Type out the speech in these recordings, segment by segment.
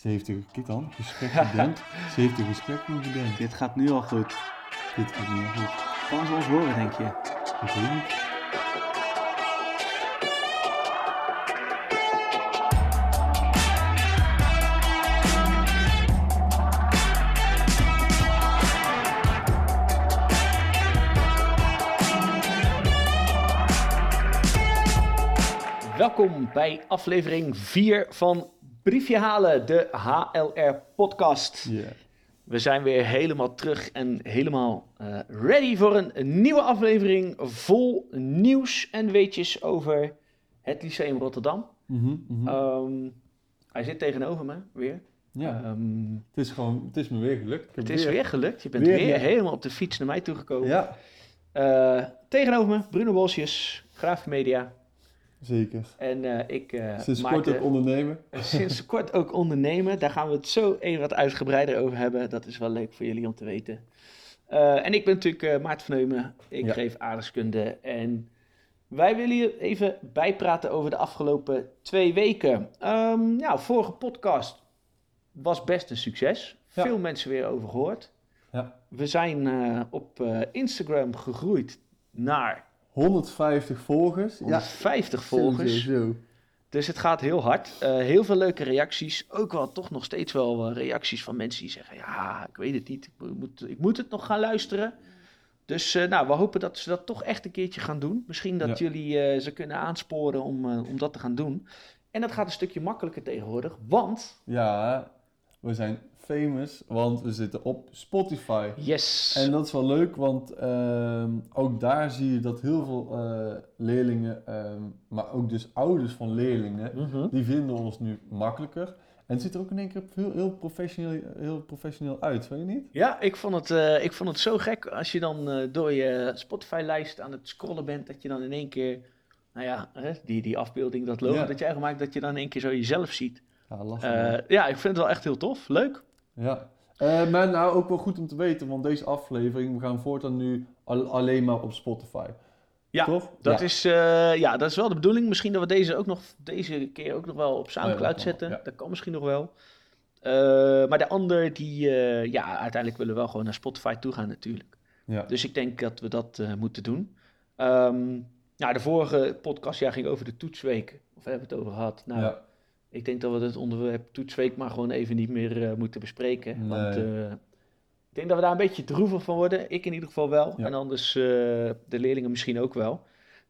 Ze heeft een kijk dan, gesprek gedempt. Ze heeft een gesprek nog gedempt. Dit gaat nu al goed. Dit gaat niet goed. Kan ze ons horen, denk je? Ik weet niet. Welkom bij aflevering 4 van Briefje Halen, de HLR-podcast. We zijn weer helemaal terug en helemaal eh, ready voor een, nieuwe aflevering vol nieuws en weetjes over het Lyceum Rotterdam. Mhm, mhm. Ehm, hij zit tegenover me weer. ja. Ehm, Het is gewoon, het is me weer gelukt. Het is weer gelukt. Je bent weer- helemaal op de fiets naar mij toegekomen. Ja, Eh, tegenover me, Bruno Bosjes, Graaf Media. Zeker. En eh, ik eh Sinds maakte- kort ook ondernemen. Sinds kort ook ondernemen. Daar gaan we het zo even wat uitgebreider over hebben. Dat is wel leuk voor jullie om te weten. Eh, en ik ben natuurlijk Maarten van Heumen. Ik Ja. geef aardrijkskunde. En wij willen je even bijpraten over de afgelopen twee weken. Ehm ja, vorige podcast was best een succes. Ja. Veel mensen weer over gehoord. Ja. We zijn op Instagram gegroeid naar 150 volgers. 150 volgers. Zo, zo. Dus het gaat heel hard. Eh, heel veel leuke reacties. Ook wel toch nog steeds wel eh, reacties van mensen die zeggen: Ja, ik weet het niet. Ik moet, ik moet het nog gaan luisteren. Dus eh, nou, we hopen dat ze dat toch echt een keertje gaan doen. Misschien dat Ja. jullie eh, ze kunnen aansporen om, eh, om dat te gaan doen. En dat gaat een stukje makkelijker tegenwoordig. Want, Ja, we zijn famous, want we zitten op Spotify. yes. En dat is wel leuk, want ehm, ook daar zie je dat heel veel eh, leerlingen, ehm, maar ook dus ouders van leerlingen, Mhm. die vinden ons nu makkelijker. En het ziet er ook in één keer heel, heel, professioneel, heel professioneel uit, vind je niet? Ja, ik vond, het, eh, ik vond het zo gek als je dan eh, door je Spotify-lijst aan het scrollen bent, dat je dan in één keer, nou ja, hè, die, die afbeelding, dat logo Ja. dat jij gemaakt, dat je dan in één keer zo jezelf ziet. Ja. Eh, ja, ik vind het wel echt heel tof. Leuk. Ja. Eh, maar nou ook wel goed om te weten, want deze aflevering, we gaan voortaan nu al- alleen maar op Spotify. Ja, Toch? Dat, Ja. is, eh, ja, dat is wel de bedoeling. Misschien dat we deze ook nog deze keer ook nog wel op Soundcloud Oh dat kan zetten. wel, ja. Dat kan misschien nog wel. Eh, maar de ander, die, ja, uiteindelijk willen we wel gewoon naar Spotify toe gaan natuurlijk. Ja. Dus ik denk dat we dat moeten doen. Ehm, nou, de vorige podcast ja, ging over de toetsweek. Of hebben we het over gehad? Nou, ja. Ik denk dat we het onderwerp toetsweek maar gewoon even niet meer eh, moeten bespreken. Nee. Want eh, ik denk dat we daar een beetje droevig van worden. Ik in ieder geval wel. Ja. En anders eh, de leerlingen misschien ook wel.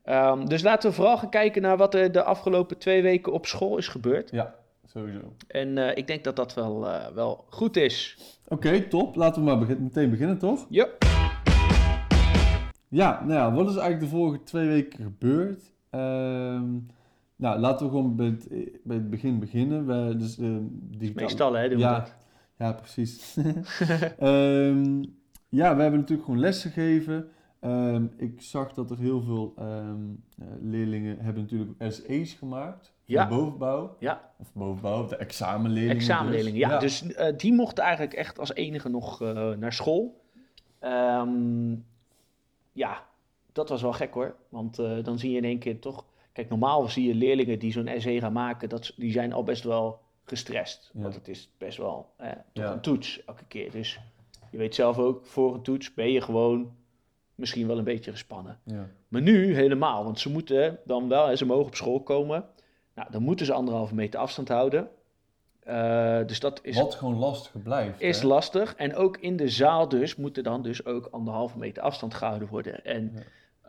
Ehm, dus laten we vooral gaan kijken naar wat er de afgelopen twee weken op school is gebeurd. ja, sowieso. En ik denk dat dat wel, wel goed is. Oké, top. Laten we maar begin- meteen beginnen, toch? Ja. Ja, nou ja, wat is eigenlijk de vorige twee weken gebeurd? Ehm, nou, laten we gewoon bij het, bij het begin beginnen. We, dus, eh, digitale- Meestal hè, ja, dat. ja, precies. Ehm, ja, we hebben natuurlijk gewoon les gegeven. Ehm, ik zag dat er heel veel ehm, eh, leerlingen hebben natuurlijk SE's gemaakt. Ja. de bovenbouw. Ja. Of bovenbouw, de examenleerlingen. Examenleerlingen, dus. ja. Dus eh, die mochten eigenlijk echt als enige nog eh, naar school. Ehm, ja, dat was wel gek hoor. Want dan zie je in één keer toch... Kijk, normaal zie je leerlingen die zo'n SE gaan maken... Dat, die zijn al best wel gestrest. Ja. Want het is best wel eh, toch Ja. een toets elke keer. Dus je weet zelf ook, voor een toets ben je gewoon misschien wel een beetje gespannen. Ja. Maar nu helemaal, want ze moeten dan wel, ze mogen op school komen. Nou, dan moeten ze anderhalve meter afstand houden. Eh, dus dat is, Wat gewoon lastig blijft. is hè? lastig. En ook in de zaal dus moet er dan dus ook anderhalve meter afstand gehouden worden. En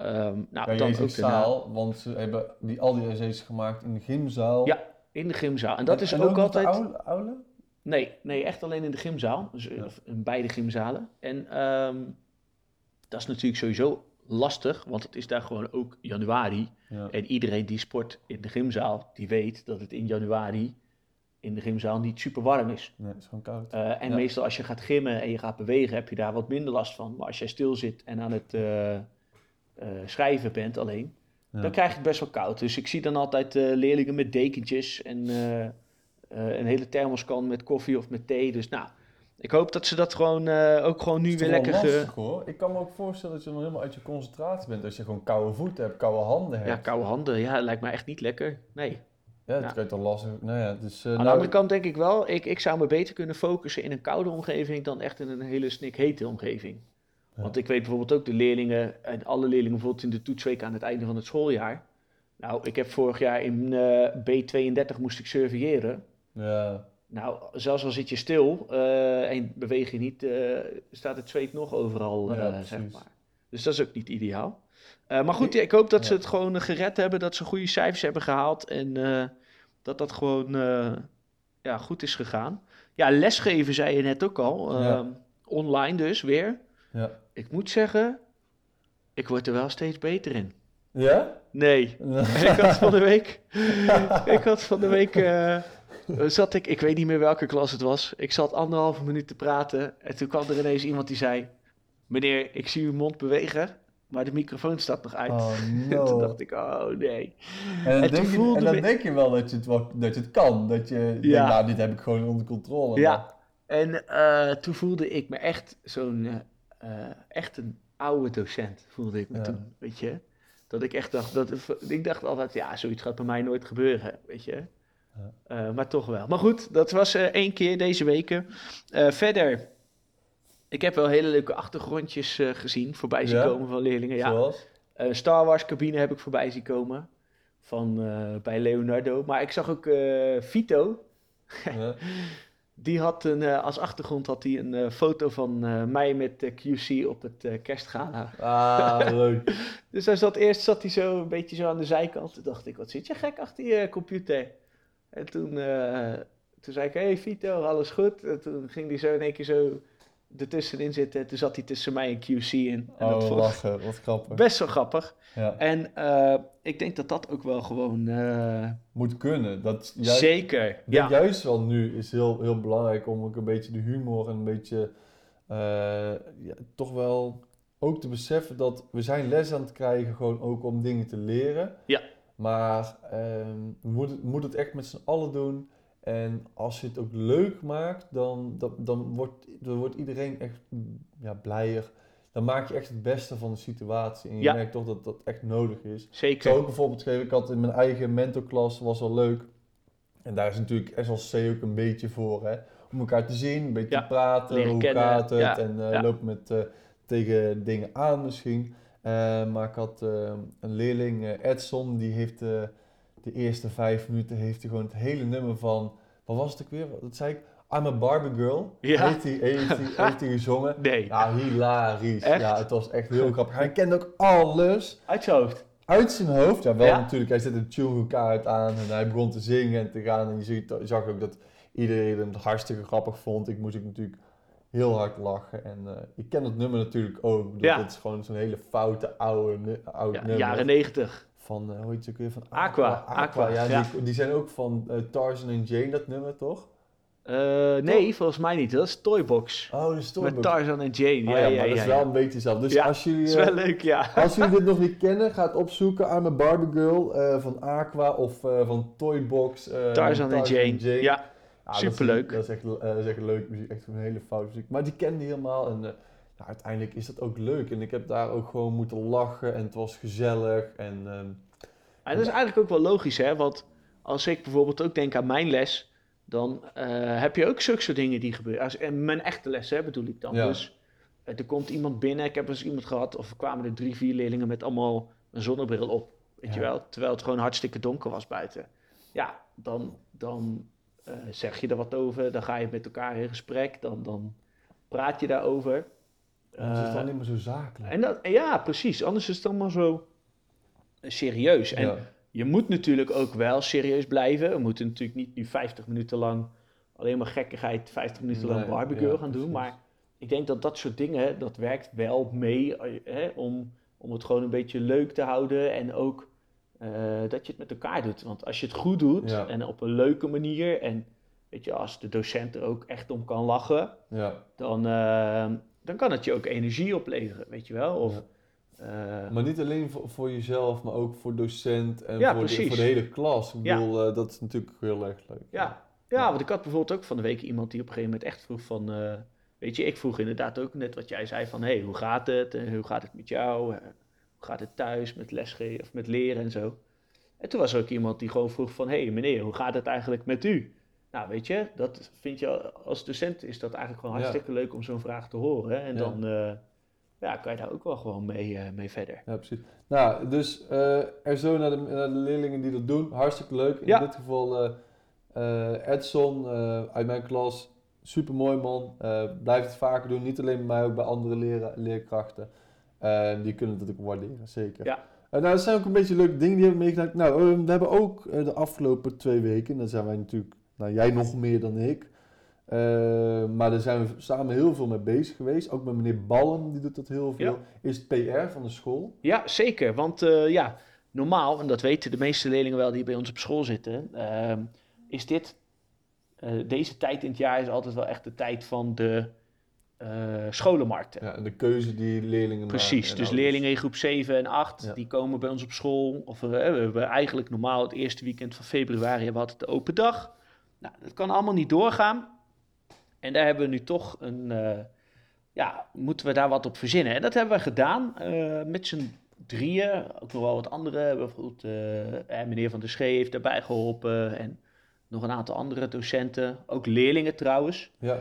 Ehm, nou, Bij dan ook zaal, want ze hebben die, al die SE's gemaakt in de gymzaal. Ja, in de gymzaal. En dat is en ook, de altijd... oude- oude? Nee, nee, echt alleen in de gymzaal. Dus Ja. in beide gymzalen. En ehm, dat is natuurlijk sowieso lastig, want het is daar gewoon ook januari. Ja. En iedereen die sport in de gymzaal, die weet dat het in januari in de gymzaal niet super warm is. Nee, het is gewoon koud. Eh, en Ja. meestal als je gaat gymmen en je gaat bewegen, heb je daar wat minder last van. Maar als jij stil zit en aan het eh, eh, schrijven bent alleen, Ja. dan krijg je het best wel koud. Dus ik zie dan altijd eh, leerlingen met dekentjes en eh, een hele thermoskan met koffie of met thee. Dus nou, ik hoop dat ze dat gewoon ook gewoon nu weer lekker... ge- lastig hoor. Ik kan me ook voorstellen dat je dan helemaal uit je concentratie bent. Als je gewoon koude voeten hebt, koude handen hebt. Ja, koude handen, ja, lijkt me echt niet lekker. Nee. Ja, dat Ja. kan je lastig... Nou ja, dus... Aan de nou, andere kant denk ik wel, ik, ik zou me beter kunnen focussen in een koude omgeving dan echt in een hele snikhete omgeving. Want ik weet bijvoorbeeld ook de leerlingen, en alle leerlingen bijvoorbeeld in de toetsweek aan het einde van het schooljaar. Nou, ik heb vorig jaar in eh, B32 moest ik surveilleren. Ja, Nou, zelfs al zit je stil eh, en beweeg je niet, eh, staat het zweet nog overal, Ja, zeg maar. Dus dat is ook niet ideaal. Maar goed, ik hoop dat ze het gewoon gered hebben, dat ze goede cijfers hebben gehaald en dat dat gewoon ja, goed is gegaan. Ja, lesgeven zei je net ook al, ehm, online dus weer. Ja. Ik moet zeggen, ik word er wel steeds beter in. Ja? Nee, ik had van de week. ik had van de week. eh, zat ik, ik weet niet meer welke klas het was. Ik zat anderhalve minuut te praten. En toen kwam er ineens iemand die zei: Meneer, ik zie uw mond bewegen. Maar de microfoon staat nog uit. Oh, En no. toen dacht ik: Oh nee. En dan, En denk, je, en dan me- denk je wel dat je het, wel, dat je het kan. Dat je denkt, nou, dit heb ik gewoon onder controle. Ja. En eh, toen voelde ik me echt zo'n. Eh, echt een oude docent, voelde ik me Ja. toen. Weet je? Dat ik echt dacht. Dat, ik dacht altijd: Ja, zoiets gaat bij mij nooit gebeuren. Weet je? Ja. Eh, maar toch wel. Maar goed, dat was eh, één keer deze weken. Verder, ik heb wel hele leuke achtergrondjes gezien voorbij zien Ja? komen van leerlingen. Ja. Zoals? Star Wars cabine heb ik voorbij zien komen van, bij Leonardo. Maar ik zag ook Vito. Die had een, eh, als achtergrond had hij een eh, foto van eh, mij met QC op het kerstgala. Ah, leuk. Dus hij zat, eerst zat hij zo een beetje zo aan de zijkant. Toen dacht ik, wat zit je gek achter je computer? En toen, toen zei ik, hey Vito, alles goed? En toen ging hij zo in één keer zo ertussenin zitten. Toen zat hij tussen mij en QC in. En dat Oh, vond lachen. Wat grappig. best wel grappig. Ja. En eh, ik denk dat dat ook wel gewoon eh, Moet kunnen. Dat is juist, zeker. Ja, juist wel nu is heel, heel belangrijk om ook een beetje de humor en een beetje eh, ja, toch wel ook te beseffen dat we zijn les aan het krijgen gewoon ook om dingen te leren. Ja. Maar ehm, we moeten het, moet het echt met z'n allen doen. En als je het ook leuk maakt, dan, dan, dan, wordt, dan wordt iedereen echt mm, ja, blijer. Dan maak je echt het beste van de situatie. En je Ja. merkt toch dat dat echt nodig is. Ik zeker. zou ook een voorbeeld geven. Ik had in mijn eigen mentorklas, was wel leuk. En daar is natuurlijk SLC ook een beetje voor. Hè? Om elkaar te zien, een beetje Ja, te praten. leren Hoe kennen, gaat het? ja, en eh ja. lopen met, eh, tegen dingen aan misschien. Eh, maar ik had eh, een leerling, eh, Edson, die heeft eh, de eerste vijf minuten heeft hij gewoon het hele nummer van... Wat was het ook weer? Dat zei ik. I'm a Barbie Girl. Ja. Heeft hij, heeft hij, heeft hij gezongen. Nee, Ja, hilarisch. Echt? Ja, het was echt heel grappig. Hij kende ook alles uit zijn hoofd. uit zijn hoofd. Ja, wel Ja? natuurlijk. Hij zette de tune aan en hij begon te zingen en te gaan. En je zag ook dat iedereen het hartstikke grappig vond. Ik moest ook natuurlijk heel hard lachen. En eh, ik ken het nummer natuurlijk ook. Bedoel, Ja. Dat is gewoon zo'n hele foute oude, nu- oud Ja, nummer. jaren negentig. Van, eh, hoe heet het ook weer? Van Aqua, Aqua, ja, ja. Die, die zijn ook van eh, Tarzan en Jane, dat nummer, toch? Eh, nee, volgens mij niet. Dat is Toybox. Oh, de Met Storybook. Tarzan en Jane. Oh Ja, ja, ja, maar ja. dat is wel een beetje hetzelfde. Dus Ja, als jullie... Dat is wel leuk, ja. Als jullie dit nog niet kennen, ga het opzoeken. I'm a Barbie Girl van Aqua of van Toybox. Tarzan en Jane. Ja, dat is- superleuk. Dat is, echt, dat is echt leuk muziek, echt een hele foute muziek. Maar die kende die helemaal en nou, uiteindelijk is dat ook leuk. En ik heb daar ook gewoon moeten lachen en het was gezellig. En, ehm, dat is eigenlijk ook wel logisch, hè? Want als ik bijvoorbeeld ook denk aan mijn les, dan eh, heb je ook zulke soort dingen die gebeuren. Als, en mijn echte les, hè, bedoel ik dan. Ja. Dus eh, er komt iemand binnen, ik heb eens iemand gehad, of er kwamen er drie, vier leerlingen met allemaal een zonnebril op. Weet je wel? Terwijl het gewoon hartstikke donker was buiten. Ja, dan, dan eh, zeg je er wat over, dan ga je met elkaar in gesprek, dan, dan praat je daarover. Het is Eh, dan niet meer zo zakelijk. en dat, ja, precies. Anders is het allemaal zo serieus. En ja. je moet natuurlijk ook wel serieus blijven. We moeten natuurlijk niet nu 50 minuten lang alleen maar gekkigheid, 50 minuten lang ja, Girl gaan doen. precies. Maar ik denk dat dat soort dingen, dat werkt wel mee eh, hè, om, om het gewoon een beetje leuk te houden. En ook eh, dat je het met elkaar doet. Want als je het goed doet Ja. en op een leuke manier. En weet je, als de docent er ook echt om kan lachen ja. dan, eh, dan kan het je ook energie opleveren, weet je wel? Of, Ja. eh, Maar niet alleen voor, voor jezelf, maar ook voor docent en Ja, voor, de, voor de hele klas. Ik bedoel, eh, dat is natuurlijk heel erg leuk. ja. ja, want ik had bijvoorbeeld ook van de week iemand die op een gegeven moment echt vroeg van... eh, weet je, ik vroeg inderdaad ook net wat jij zei van... hé, hey, hoe gaat het? En hoe gaat het met jou? Hoe gaat het thuis met lesgeven of met leren en zo? En toen was er ook iemand die gewoon vroeg van... hé hey, meneer, hoe gaat het eigenlijk met u? Nou, weet je, dat vind je als docent is dat eigenlijk gewoon hartstikke leuk om zo'n vraag te horen. Hè? En dan uh, ja, kan je daar ook wel gewoon mee, uh, mee verder. Ja, precies. Nou, dus uh, er zo naar de, naar de leerlingen die dat doen, hartstikke leuk. In dit geval Edson uit mijn klas, super mooi man. blijf het vaker doen, niet alleen bij mij, ook bij andere leerkrachten. die kunnen dat ook waarderen, zeker. Ja. nou, dat zijn ook een beetje leuke dingen die hebben meegemaakt. Nou, we hebben ook de afgelopen twee weken, dan zijn wij natuurlijk nou, jij nog meer dan ik. Uh, maar daar zijn we samen heel veel mee bezig geweest. Ook met meneer Ballen, die doet dat heel veel. Is het PR van de school? Ja, zeker. Want uh, ja, normaal, en dat weten de meeste leerlingen wel die bij ons op school zitten, uh, is dit, eh, deze tijd in het jaar is altijd wel echt de tijd van de scholenmarkten. Ja, en de keuze die leerlingen Precies, maken. dus leerlingen in groep 7 en 8, die komen bij ons op school. Of we hebben eigenlijk normaal het eerste weekend van februari hebben we altijd de open dag. Nou, dat kan allemaal niet doorgaan. En daar hebben we nu toch een, uh, ja, moeten we daar wat op verzinnen. En dat hebben we gedaan uh, met z'n drieën. Ook nog wel wat andere. Bijvoorbeeld uh, meneer Van der Schee heeft daarbij geholpen. En nog een aantal andere docenten. Ook leerlingen trouwens. Ja.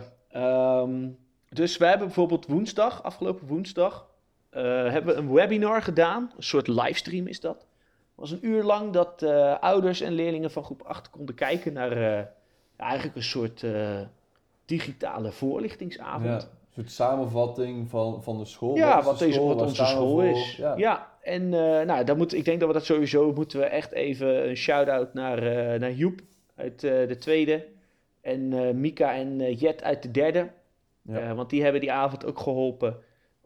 Um, dus we hebben bijvoorbeeld woensdag, afgelopen woensdag, hebben we een webinar gedaan. Een soort livestream is dat. Het was een uur lang dat ouders en leerlingen van groep 8 konden kijken naar eigenlijk een soort uh, digitale voorlichtingsavond. een soort samenvatting van, van de school. Ja, wat, wat, deze, school, wat onze school is. Ja, ja en uh, nou, dan moet, ik denk dat we dat sowieso moeten we echt even een shout-out naar, uh, naar Joep uit de tweede. En Mika en Jet uit de derde. Ja. want die hebben die avond ook geholpen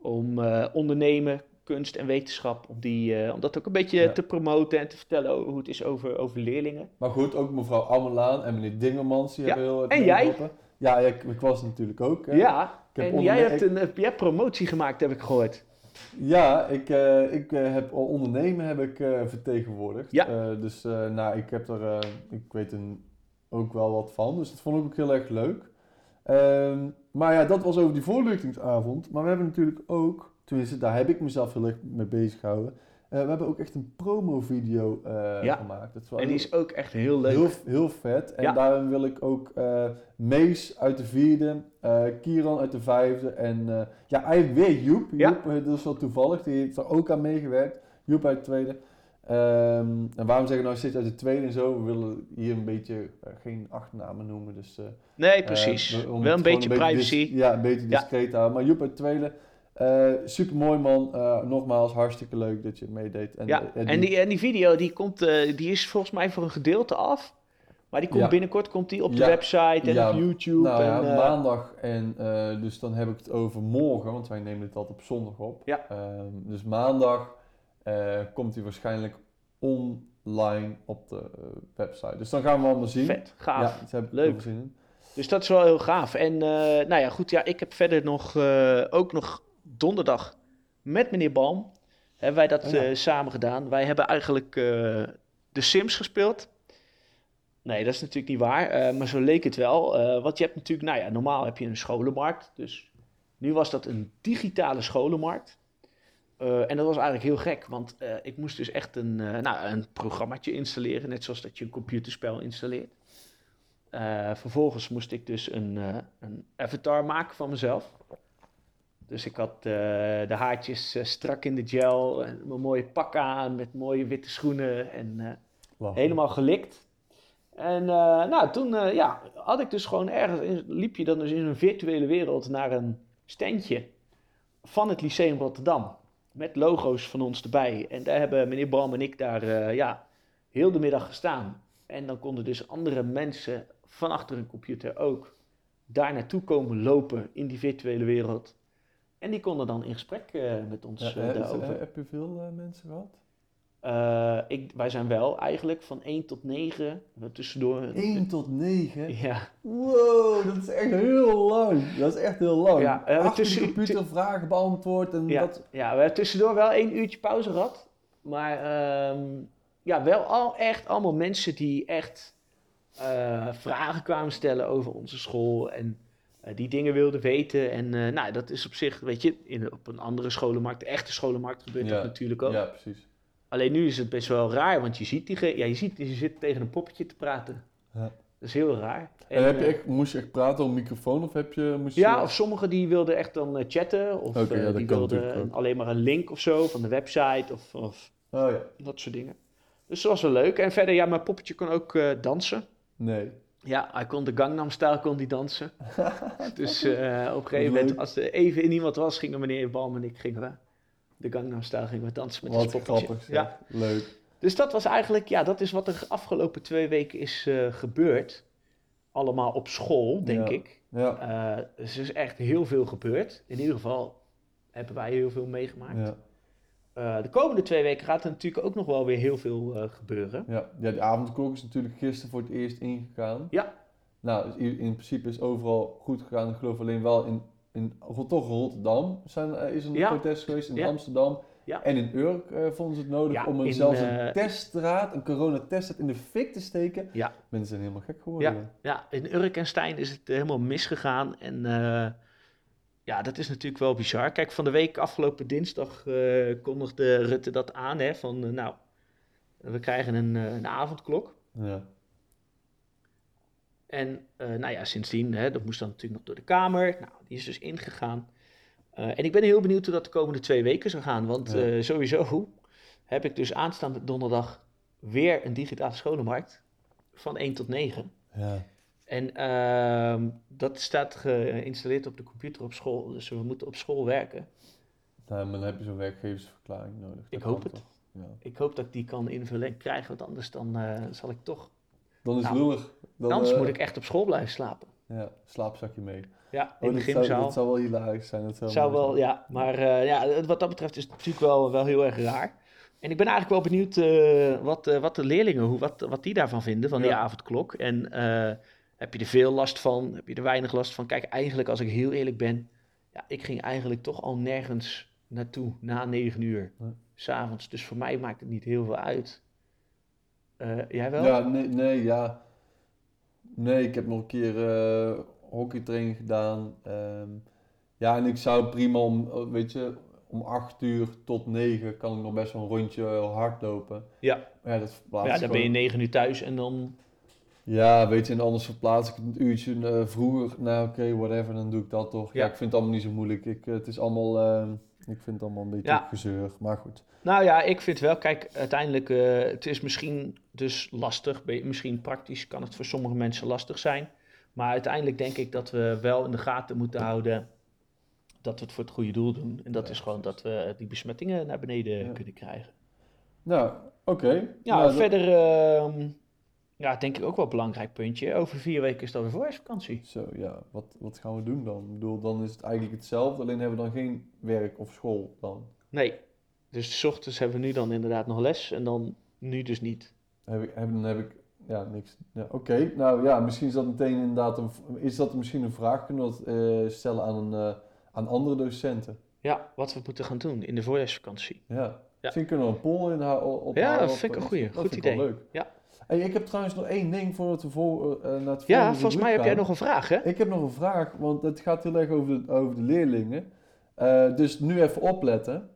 om ondernemen, kunst en wetenschap, om, die, uh, om dat ook een beetje te promoten en te vertellen hoe het is over, over leerlingen. Maar goed, ook mevrouw Ammelaan en meneer Dingemans, die hebben heel En jij? Ja, ik, ik, was natuurlijk ook. Hè. Ja, en jij hebt een jij hebt promotie gemaakt, heb ik gehoord. Ja, ik, uh, ik uh, heb ondernemen heb ik vertegenwoordigd. Ja. dus nou, ik heb er, ik weet er ook wel wat van, dus dat vond ik ook heel erg leuk. Ehm, maar ja, dat was over die voorlichtingsavond. Maar we hebben natuurlijk ook Tenminste, daar heb ik mezelf heel erg mee bezig gehouden. Uh, we hebben ook echt een promo-video uh, ja. gemaakt. Dat en die is ook echt heel leuk. Heel, heel vet. En ja. daarin wil ik ook uh, Mees uit de vierde, Kieran uit de vijfde en ja, eigenlijk weer Joep. Ja. Joep, dat is wel toevallig, die heeft er ook aan meegewerkt. Joep uit de tweede. Um, en waarom zeggen nou zit uit de tweede en zo? We willen hier een beetje geen achternamen noemen. Dus, nee, precies. wel een beetje privacy. ja, een beetje discreet houden. Maar Joep uit de tweede. Uh, eh, super mooi man. Uh, nogmaals, hartstikke leuk dat je meedeed. En, ja, die... en, die, en die video die komt, die is volgens mij voor een gedeelte af. Maar die komt ja. binnenkort komt die op de website en ja. op YouTube. Nou en, ja, maandag en dus dan heb ik het over morgen, want wij nemen het altijd op zondag op. Ja. Ehm, dus maandag komt hij waarschijnlijk online op de website. Dus dan gaan we allemaal zien. Vet, gaaf. Ja, heb leuk. Zin Dus dat is wel heel gaaf. En nou ja, goed, ja, ik heb verder nog ook nog donderdag met meneer Balm hebben wij dat oh eh, samen gedaan. Wij hebben eigenlijk uh, de Sims gespeeld. Nee, dat is natuurlijk niet waar, uh, maar zo leek het wel. want je hebt natuurlijk, nou ja, normaal heb je een scholenmarkt. Dus nu was dat een digitale scholenmarkt. en dat was eigenlijk heel gek, want ik moest dus echt een, nou, een programmaatje installeren, net zoals dat je een computerspel installeert. vervolgens moest ik dus een, een avatar maken van mezelf. Dus ik had uh, de haartjes uh, strak in de gel, en mijn mooie pak aan met mooie witte schoenen en uh, helemaal gelikt. En nou, toen ja, had ik dus gewoon ergens, in, liep je dan dus in een virtuele wereld naar een standje van het Lyceum Rotterdam. Met logo's van ons erbij. En daar hebben meneer Bram en ik daar ja, heel de middag gestaan. En dan konden dus andere mensen van achter een computer ook daar naartoe komen lopen in die virtuele wereld. En die konden dan in gesprek uh, met ons ja, uh, daarover. Heb je veel mensen gehad? Ik, wij zijn wel eigenlijk van 1 tot 9. Tussendoor. 1 tot 9? Ja. Wow, dat is echt heel lang. Dat is echt heel lang. Ja, we hebben tussen, computer vragen beantwoord. En ja, dat... ja, we hebben tussendoor wel één uurtje pauze gehad. Maar um, ja, wel al echt allemaal mensen die echt vragen kwamen stellen over onze school. En die dingen wilden weten. En uh, nou, dat is op zich, weet je, in, op een andere scholenmarkt, de echte scholenmarkt gebeurt dat natuurlijk ook. Ja, precies. Alleen nu is het best wel raar, want je ziet die, ja, je ziet, je zit tegen een poppetje te praten. Ja. Dat is heel raar. En, heb je eh, echt, moest je echt praten op een microfoon of heb je... Moest je Ja, of sommigen die wilden echt dan eh, chatten. Of eh, ja, die wilden alleen maar een link of zo van de website of, of Oh ja. dat soort dingen. Dus dat was wel leuk. En verder, ja, mijn poppetje kon ook eh, dansen. Nee. Ja, hij kon de Gangnam Style kon die dansen. dus eh, op een gegeven moment, als er even in iemand was, gingen meneer Balm en ik gingen we de Gangnam Style gingen we dansen met Wat grappig. Ja, Leuk. dus dat was eigenlijk, ja, dat is wat er afgelopen twee weken is eh, gebeurd. Allemaal op school, denk Ja. ik. Ja. Eh, dus er is echt heel veel gebeurd. In ieder geval hebben wij heel veel meegemaakt. Ja. Eh, de komende twee weken gaat er natuurlijk ook nog wel weer heel veel eh, gebeuren. Ja. ja, die avondklok is natuurlijk gisteren voor het eerst ingegaan. Ja. Nou, in in principe is overal goed gegaan. Ik geloof alleen wel in, in toch Rotterdam zijn, eh, is er een Ja. protest geweest. In Ja. Amsterdam. Ja. En in Urk vonden ze het nodig Ja, om een, in, zelfs een teststraat, een coronateststraat in de fik te steken. Ja. Mensen zijn helemaal gek geworden. Ja, in Urk en Stijn is het helemaal misgegaan. En ja, dat is natuurlijk wel bizar. Kijk, van de week afgelopen dinsdag eh, kondigde Rutte dat aan. Hè, van, eh, nou, we krijgen een, eh, een avondklok. Ja. En nou ja, sindsdien, hè, dat moest dan natuurlijk nog door de Kamer. Nou, die is dus ingegaan. En ik ben heel benieuwd hoe dat de komende twee weken zal gaan. Want Ja. sowieso heb ik dus aanstaande donderdag weer een digitale scholenmarkt. Van 1 tot 9. Ja. En ehm, dat staat geïnstalleerd op de computer op school. Dus we moeten op school werken. Nou, maar dan heb je zo'n werkgeversverklaring nodig. Dat Ik hoop het. toch? Ja. Ik hoop dat ik die kan invullen en krijgen. Want anders dan eh, zal ik toch... Dan is het Nou, lullig. Dan, anders eh, moet ik echt op school blijven slapen. Ja, slaapzakje mee. Ja, Oh, in de dat zou, gymzaal. dat zou wel hilarisch zijn. Dat zou, Zou wel, zijn. ja. Maar eh, ja, wat dat betreft is het natuurlijk wel, wel heel erg raar. En ik ben eigenlijk wel benieuwd wat, wat de leerlingen, hoe, wat, wat die daarvan vinden, van die Ja. avondklok. En heb je er veel last van? Heb je er weinig last van? Kijk, eigenlijk als ik heel eerlijk ben, ja, ik ging eigenlijk toch al nergens naartoe na negen uur, Nee. s'avonds. Dus voor mij maakt het niet heel veel uit. Eh, jij wel? Ja, nee, nee, ja. Nee, ik heb nog een keer eh hockeytraining gedaan. Ehm, ja, en ik zou prima om, eh, weet je, om 8 uur tot 9 kan ik nog best wel een rondje hardlopen. Ja. Ja, dat Ja, dan ben je gewoon- negen uur thuis en dan... Ja, weet je, en anders verplaats ik het een uurtje eh, vroeger. Nou, oké, whatever, dan doe ik dat toch. Ja, Ja. ik vind het allemaal niet zo moeilijk. Ik, eh, het is allemaal, ehm, ik vind het allemaal een beetje Ja. gezeur, maar goed. Nou ja, ik vind wel, kijk, uiteindelijk, eh, het is misschien dus lastig, misschien praktisch kan het voor sommige mensen lastig zijn. Maar uiteindelijk denk ik dat we wel in de gaten moeten houden dat we het voor het goede doel doen. En dat Ja, is gewoon dat we die besmettingen naar beneden kunnen krijgen. Nou, oké. Ja, Nou, verder, ehm, ja, denk ik ook wel een belangrijk puntje. Over vier weken is het alweer voorjaarsvakantie. Zo, ja, wat, wat gaan we doen dan? Ik bedoel, dan is het eigenlijk hetzelfde, alleen hebben we dan geen werk of school dan. Nee, dus 's ochtends hebben we nu dan inderdaad nog les en dan nu dus niet. Heb ik, heb, dan heb ik, ja, niks. Ja, oké, nou ja, misschien is dat meteen inderdaad een, is dat misschien een vraag, kunnen we dat eh, stellen aan, een, eh, aan andere docenten? Ja, wat we moeten gaan doen in de voorjaarsvakantie. Ja. Ja. Misschien kunnen we een poll inhouden op Ja, dat vind ik een goeie. dat Goed idee. leuk. Ja. Hey, ik heb trouwens nog één ding voordat we voor, eh, naar het volgende Ja, volgens mij heb jij nog een vraag, hè? Ik heb nog een vraag, want het gaat heel erg over de, over de leerlingen. Eh, dus nu even opletten.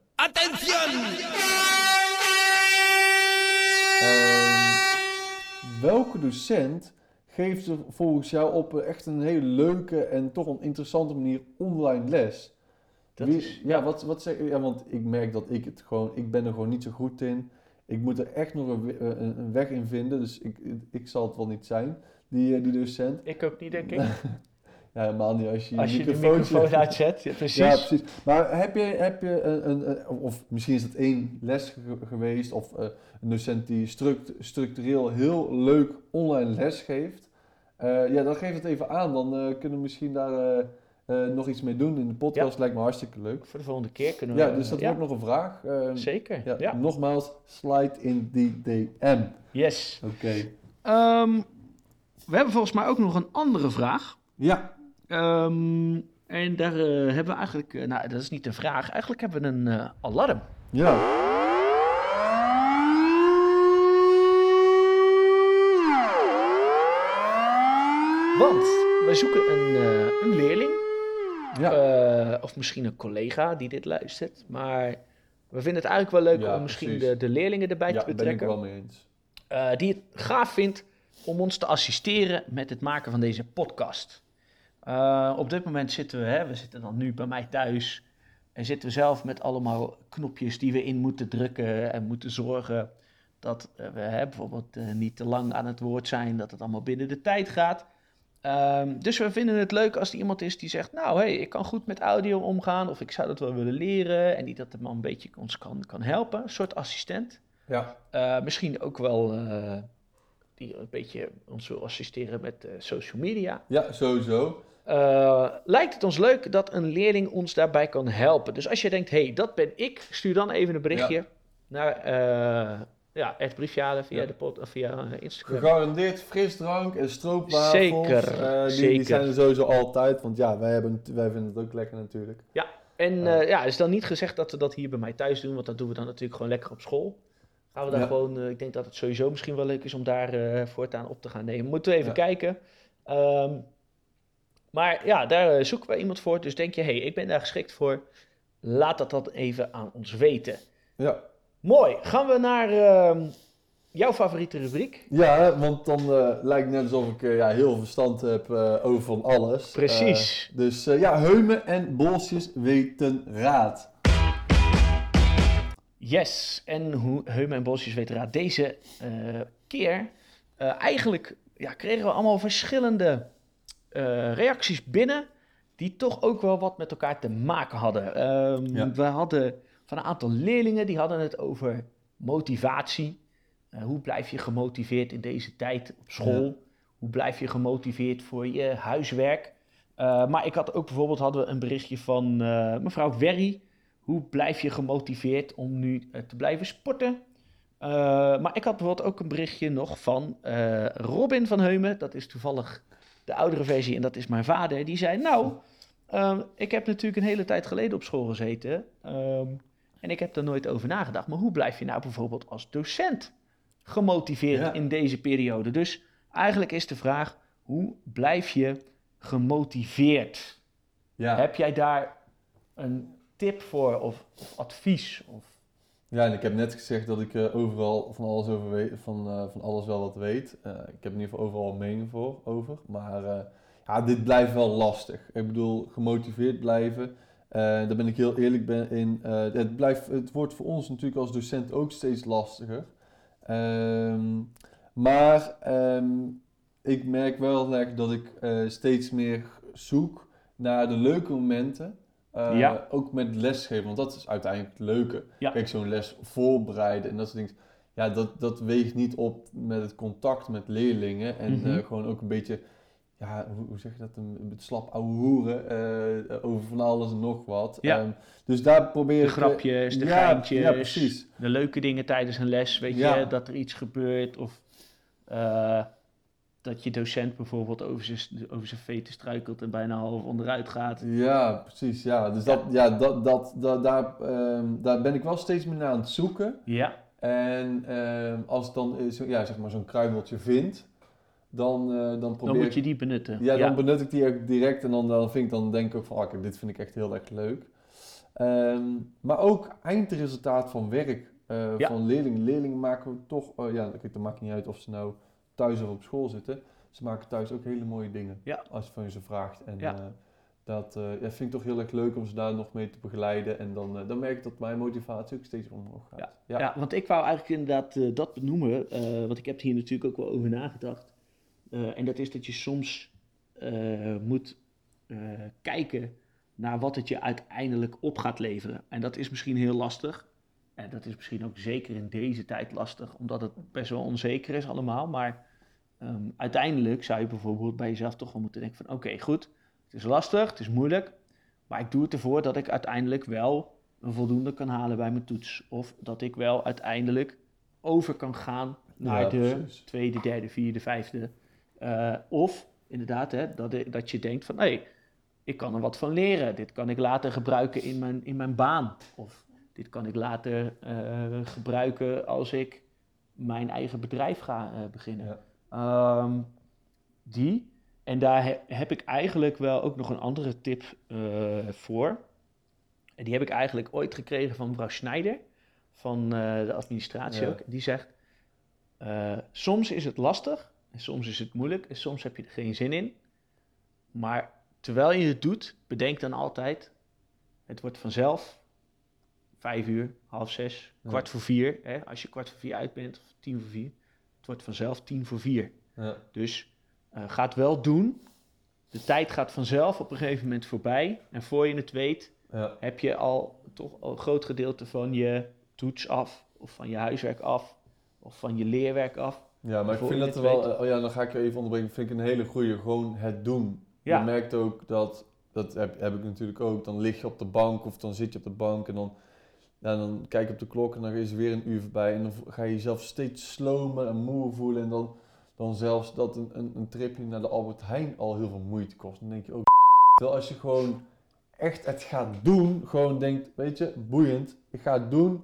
Ehm, welke docent geeft er volgens jou op echt een hele leuke en toch een interessante manier online les? Dat Wie- is- ja, wat, wat zeg ja, want ik merk dat ik het gewoon, ik ben er gewoon niet zo goed in. Ik moet er echt nog een, we- een, een weg in vinden, dus ik, ik zal het wel niet zijn, die, eh, die docent. Ik ook niet, denk ik. Ja, helemaal niet als je je Als je de microfoontje- microfoon uitzet, ja, precies. ja, precies. Maar heb je, heb je een, een, een- of misschien is het één les ge- geweest, of eh, een docent die struct, structureel heel leuk online les geeft. Eh, ja, dan geef het even aan. Dan eh, kunnen we misschien daar eh, nog iets mee doen in de podcast. Lijkt me hartstikke leuk. Voor de volgende keer kunnen we... Ja, dus dat ja, wordt nog een vraag. Eh, Zeker, ja, ja. Nogmaals, slide in die DM. Yes. Oké. Ehm, we hebben volgens mij ook nog een andere vraag. Ja. Ehm, en daar eh, hebben we eigenlijk... eh, nou, dat is niet een vraag. Eigenlijk hebben we een eh, alarm. Ja. Want wij zoeken een, eh, een leerling. Ja. Eh, of misschien een collega die dit luistert. Maar We vinden het eigenlijk wel leuk Ja, om misschien de, de leerlingen erbij ja, te ben ik betrekken. wel mee eens. eh, die het gaaf vindt om ons te assisteren met het maken van deze podcast. Eh, op dit moment zitten we, hè, we zitten dan nu bij mij thuis. En zitten we zelf met allemaal knopjes die we in moeten drukken en moeten zorgen dat we hè, bijvoorbeeld niet te lang aan het woord zijn, dat het allemaal binnen de tijd gaat. Ehm, dus we vinden het leuk als er iemand is die zegt, nou hey, ik kan goed met audio omgaan of ik zou dat wel willen leren en die dat een beetje ons kan, kan helpen, een soort assistent. Ja, Eh, misschien ook wel eh, die een beetje ons wil assisteren met eh, social media. ja sowieso. Lijkt het ons leuk dat een leerling ons daarbij kan helpen. Dus als je denkt, hé, hey, dat ben ik, stuur dan even een berichtje naar ja, het briefjaren via, Ja. de pod, of via eh, Instagram. Gegarandeerd frisdrank en stroopwafels. Zeker, eh, die, zeker. die zijn er sowieso altijd, want ja, wij, hebben, wij vinden het ook lekker natuurlijk. En Ja. eh, ja, het is dan niet gezegd dat we dat hier bij mij thuis doen, want dat doen we dan natuurlijk gewoon lekker op school. Gaan we daar Ja. gewoon, eh, ik denk dat het sowieso misschien wel leuk is om daar eh, voortaan op te gaan nemen. Moeten we even Ja. kijken. Ehm, maar ja, daar zoeken we iemand voor. Dus denk je, hé, hey, ik ben daar geschikt voor. Laat dat dan even aan ons weten. Ja, Mooi, gaan we naar ehm, jouw favoriete rubriek. ja want dan eh, lijkt het net alsof ik eh, ja, heel veel verstand heb eh, over van alles. Precies. Dus ja, Heumen en Bolsjes weten raad. Yes, en hoe Heumen en Bosjes weten raad. Deze keer eigenlijk ja, kregen we allemaal verschillende reacties binnen. Die toch ook wel wat met elkaar te maken hadden. Ehm, Ja. We hadden van een aantal leerlingen die hadden het over motivatie. Eh, hoe blijf je gemotiveerd in deze tijd op school? Ja. Hoe blijf je gemotiveerd voor je huiswerk? Eh, maar ik had ook bijvoorbeeld hadden we een berichtje van eh, mevrouw Werry. Hoe blijf je gemotiveerd om nu te blijven sporten? Maar ik had bijvoorbeeld ook een berichtje nog van Robin van Heumen. Dat is toevallig de oudere versie en dat is mijn vader. Die zei, nou, ik heb natuurlijk een hele tijd geleden op school gezeten. ehm, en ik heb er nooit over nagedacht. Maar hoe blijf je nou bijvoorbeeld als docent gemotiveerd Ja. in deze periode? Dus eigenlijk is de vraag, hoe blijf je gemotiveerd? Ja. Heb jij daar een tip voor of, of advies? Of... Ja, en ik heb net gezegd dat ik eh, overal van alles, over weet, van, eh, van alles wel wat weet. Eh, ik heb in ieder geval overal een mening voor, over. Maar ja, dit blijft wel lastig. Ik bedoel, gemotiveerd blijven. Eh, daar ben ik heel eerlijk ben in. Eh, het, blijft, het wordt voor ons natuurlijk als docent ook steeds lastiger. Ehm, maar ehm, ik merk wel dat ik eh, steeds meer zoek naar de leuke momenten. Ja. Ook met lesgeven, want dat is uiteindelijk het leuke. Ja. Kijk, zo'n les voorbereiden en dat soort dingen. Ja, dat, dat weegt niet op met het contact met leerlingen. En Mhm. gewoon ook een beetje, ja, hoe, hoe zeg je dat? Een, een slap ouwe hoeren eh, over van alles en nog wat. Ja. Ehm, dus daar probeer De ik... eh, grapjes, de ja, geintjes, Ja, precies. de leuke dingen tijdens een les, weet Ja. je, dat er iets gebeurt of eh, dat je docent bijvoorbeeld over zijn, over zijn veten struikelt en bijna half onderuit gaat. Ja, precies. Ja, dus dat, ja, dat, dat, dat, daar, ehm, daar ben ik wel steeds meer naar aan het zoeken. Ja, En ehm, als dan eh, ja, zeg maar zo'n kruimeltje vind, dan, eh, dan probeer dan moet je die benutten. Ja, dan benut ik die ook direct en dan, dan vind ik dan denk ik ook van, ah, kijk, dit vind ik echt heel erg leuk. Ehm, maar ook eindresultaat van werk eh, Ja. van leerlingen. Leerlingen maken we toch, oh ja, kijk, dat maakt niet uit of ze nou thuis of op school zitten. Ze maken thuis ook hele mooie dingen Ja. als je van ze vraagt. En Ja. eh, dat eh, ja, vind ik toch heel erg leuk om ze daar nog mee te begeleiden. En dan, eh, dan merk ik dat mijn motivatie ook steeds omhoog gaat. Ja. Want ik wou eigenlijk inderdaad eh, dat benoemen, eh, want ik heb er hier natuurlijk ook wel over nagedacht. Eh, en dat is dat je soms eh, moet eh, kijken naar wat het je uiteindelijk op gaat leveren. En dat is misschien heel lastig. En dat is misschien ook zeker in deze tijd lastig, omdat het best wel onzeker is allemaal. Maar ehm, uiteindelijk zou je bijvoorbeeld bij jezelf toch wel moeten denken van... oké, goed, het is lastig, het is moeilijk, maar ik doe het ervoor dat ik uiteindelijk wel een voldoende kan halen bij mijn toets. Of dat ik wel uiteindelijk over kan gaan naar Ja, de precies. tweede, derde, vierde, vijfde. Eh, of inderdaad, hè, dat, dat je denkt van hé, hey, ik kan er wat van leren. Dit kan ik later gebruiken in mijn, in mijn baan. Of dit kan ik later eh, gebruiken als ik mijn eigen bedrijf ga eh, beginnen. Ja. Ehm, die. En daar he- heb ik eigenlijk wel ook nog een andere tip voor. En die heb ik eigenlijk ooit gekregen van mevrouw Schneider, van de administratie Ja. ook. Die zegt, soms is het lastig en soms is het moeilijk en soms heb je er geen zin in. Maar terwijl je het doet, bedenk dan altijd, het wordt vanzelf vijf uur, half zes, Ja. kwart voor vier. Hè? Als je kwart voor vier uit bent, of tien voor vier, het wordt vanzelf tien voor vier. Ja. Dus eh, ga het wel doen. De tijd gaat vanzelf op een gegeven moment voorbij. En voor je het weet, Ja. heb je al toch al een groot gedeelte van je toets af. Of van je huiswerk af. Of van je leerwerk af. Ja, maar ik vind dat er wel... eh, Oh ja, dan ga ik je even onderbreken. Vind ik een hele goede, gewoon het doen. Ja. Je merkt ook dat... Dat heb, heb ik natuurlijk ook. Dan lig je op de bank of dan zit je op de bank en dan... Ja, dan kijk je op de klok en dan is er weer een uur voorbij. En dan ga je jezelf steeds slomer en moe voelen. En dan, dan zelfs dat een, een, een tripje naar de Albert Heijn al heel veel moeite kost. Dan denk je ook... Terwijl als je gewoon echt het gaat doen, gewoon denkt, weet je, boeiend. Ik ga het doen,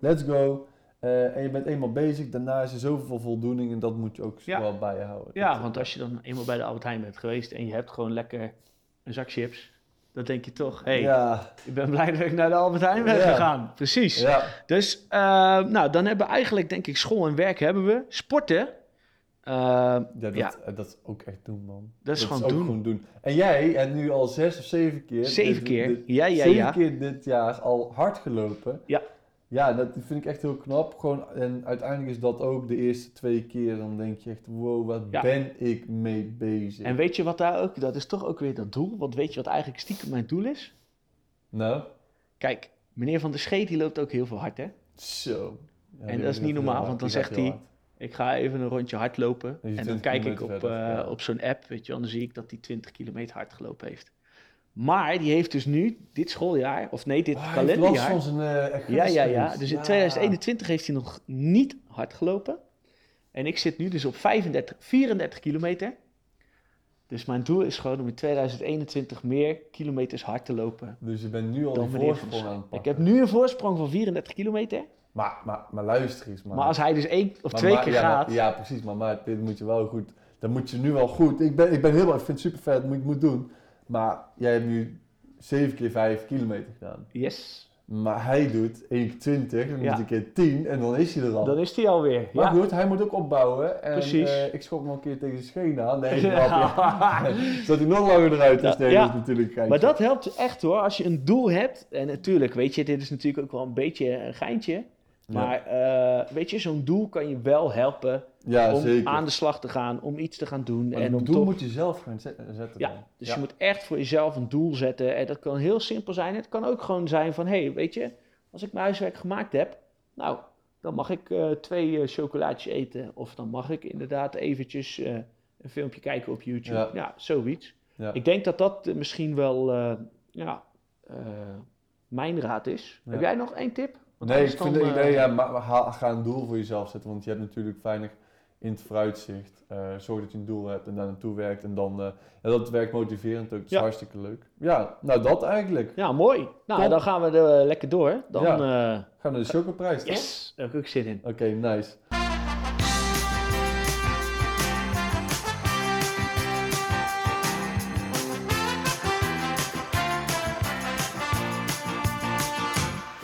let's go. Eh, en je bent eenmaal bezig, daarna is er zoveel voldoening en dat moet je ook Ja. wel bij je houden. Ja, want als je dan eenmaal bij de Albert Heijn bent geweest en je hebt gewoon lekker een zak chips. Dan denk je toch, hé, hey, Ja, ik ben blij dat ik naar de Albert Heijn ben Ja. gegaan. Precies. ja, Dus, eh, nou, dan hebben we eigenlijk, denk ik, school en werk hebben we. Sporten. eh, ja, dat, Ja. dat is ook echt doen, man. Dat is gewoon ook doen. gewoon doen. En jij hebt nu al zes of zeven keer... zeven dit- keer. dit- ja, ja, zeven ja. keer dit jaar al hard gelopen. Ja. Ja, dat vind ik echt heel knap. Gewoon, en uiteindelijk is dat ook de eerste twee keer. Dan denk je echt, wow, wat Ja. ben ik mee bezig. En weet je wat daar ook, dat is toch ook weer dat doel. Want weet je wat eigenlijk stiekem mijn doel is? Nou, Kijk, meneer Van der Scheet, die loopt ook heel veel hard, hè? zo. Ja, En dat is niet normaal, want dan zegt hij-. Ik ga even een rondje hardlopen. En dan 20 kijk ik op, eh, op zo'n app, weet je. Dan zie ik dat hij 20 kilometer hard gelopen heeft. Maar die heeft dus nu, dit schooljaar, of nee, dit hij last kalenderjaar... van zijn Achilles Ja, ja, ja. Dus in Ja. 2021 heeft hij nog niet hard gelopen. En ik zit nu dus op 35, 34 kilometer. Dus mijn doel is gewoon om in 2021 meer kilometers hard te lopen. Dus je bent nu al Dan der voorsprong aan het Ik heb nu een voorsprong van 34 kilometer. Maar, maar, maar luister eens, man. Maar als hij dus één of Maar- twee maar- keer ja, gaat... maar- ja, precies. Maar, maar dit moet je wel goed... Dat moet je nu wel goed... Ik ben, ik ben heel... Ik vind het super vet. Dat moet je moet doen. Maar jij hebt nu 7 keer 5 kilometer gedaan. Yes. Maar hij doet 1 keer 20. Dan Ja. moet een keer 10. En dan is hij er al. Dan is hij alweer. Maar Ja. goed, hij moet ook opbouwen. En, Precies. eh, ik schop hem al een keer tegen zijn schenen aan. Nee, Ja. Zodat hij nog langer eruit is. Nee, ja. dat is natuurlijk geintje. Maar dat helpt echt hoor, als je een doel hebt. En natuurlijk, weet je, dit is natuurlijk ook wel een beetje een geintje. Ja. Maar eh, weet je, zo'n doel kan je wel helpen Ja, om zeker. aan de slag te gaan, om iets te gaan doen. Maar en om doel toch... moet je zelf gaan zet- zetten. Ja, dan. dus Ja. je moet echt voor jezelf een doel zetten. En dat kan heel simpel zijn. Het kan ook gewoon zijn van, hé, hey, weet je, als ik mijn huiswerk gemaakt heb, nou, dan mag ik eh, twee eh, chocolaatjes eten. Of dan mag ik inderdaad eventjes eh, een filmpje kijken op YouTube. Ja. Ja, zoiets. Ja. Ik denk dat dat eh, misschien wel, eh, ja, eh, mijn raad is. Ja. Heb jij nog één tip? Nee, ik vind dan, dat, eh, ja, maar, ga, een doel voor jezelf zetten, want je hebt natuurlijk weinig in het vooruitzicht. Eh, zorg dat je een doel hebt en daar naartoe werkt en dan, ja, dat werkt motiverend ook, dat is Ja. hartstikke leuk. Ja, nou dat eigenlijk. Ja, mooi. Nou, Top. dan gaan we er lekker door. Dan, Ja. Gaan we naar de chocoprijs, toch? yes, daar heb ik ook zin in. Oké, nice.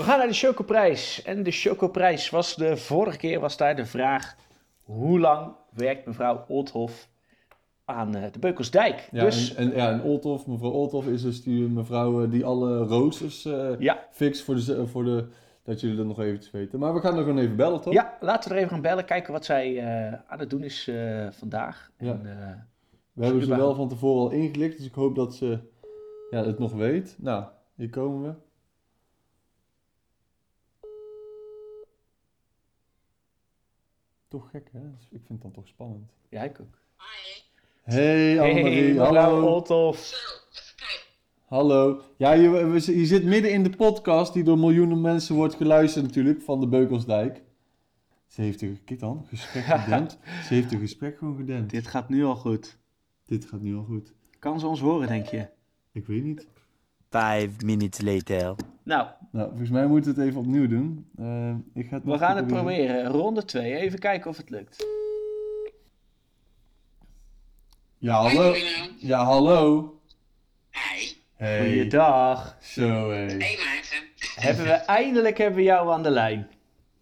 Gaan naar de Chocoprijs. En de Chocoprijs was de vorige keer was daar de vraag: hoe lang werkt mevrouw Oldhof aan eh, de Beukelsdijk? Ja, dus en, en, ja, en Olthof, mevrouw Olthof is dus die mevrouw eh, die alle roosters eh ja, fixt voor de, voor de, dat jullie dat nog eventjes weten. Maar we gaan er gewoon even bellen, toch? ja, laten we er even gaan bellen, kijken wat zij aan het doen is vandaag. Ja. En, We hebben ze wel van tevoren al ingelicht, dus ik hoop dat ze ja, het nog weet. Nou, hier komen we. Toch gek, hè? Dus ik vind het dan toch spannend. ja, ik ook. Hey Annemarie, hey, hallo. Oldhof. Hallo. Ja, je, je zit midden in de podcast die door miljoenen mensen wordt geluisterd natuurlijk, van de Beukelsdijk. Ze heeft een, kijk dan, gesprek gedempt. Ze heeft een gesprek gewoon gedempt. Dit gaat nu al goed. Dit gaat nu al goed. Kan ze ons horen, denk je? Ik weet niet. Five minutes later. Nou, Nou, volgens mij moeten we het even opnieuw doen. Eh, ik ga het we gaan het proberen. Ronde 2. Even kijken of het lukt. Ja, hallo. Ja, hallo. Hi. Hey. Goeiedag. Zo, hey. Hey Maarten. hebben we eindelijk hebben we jou aan de lijn.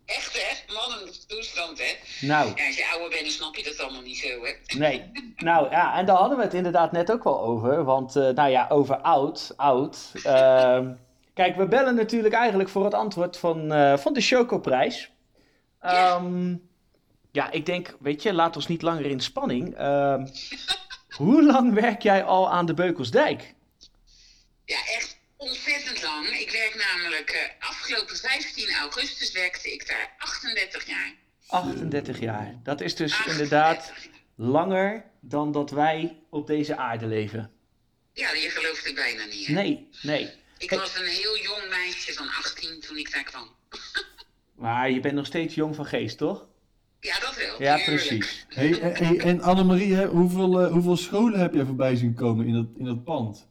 Echt hè? Man een toestand hè? Nou, Ja, als je ouder bent, dan snap je dat allemaal niet zo hè? nee. Nou ja, en daar hadden we het inderdaad net ook wel over. Want, eh, nou ja, over oud, oud. Ehm, kijk, we bellen natuurlijk eigenlijk voor het antwoord van, eh, van de Chocoprijs. Ehm ja, ik denk, weet je, laat ons niet langer in spanning. Ehm, hoe lang werk jij al aan de Beukelsdijk? Ja, echt ontzettend lang. Ik werk namelijk eh, afgelopen 15 augustus werkte ik daar 38 jaar. 38 jaar. Dat is dus 38 inderdaad langer dan dat wij op deze aarde leven. Ja, je gelooft het bijna niet. Hè? Nee, nee. Ik was een heel jong meisje van 18 toen ik daar kwam. Maar je bent nog steeds jong van geest, toch? Ja, dat wel. Ja, tuurlijk. precies. Hey, en- hey, en Annemarie, hoeveel, eh, hoeveel scholen heb jij voorbij zien komen in dat, in dat pand?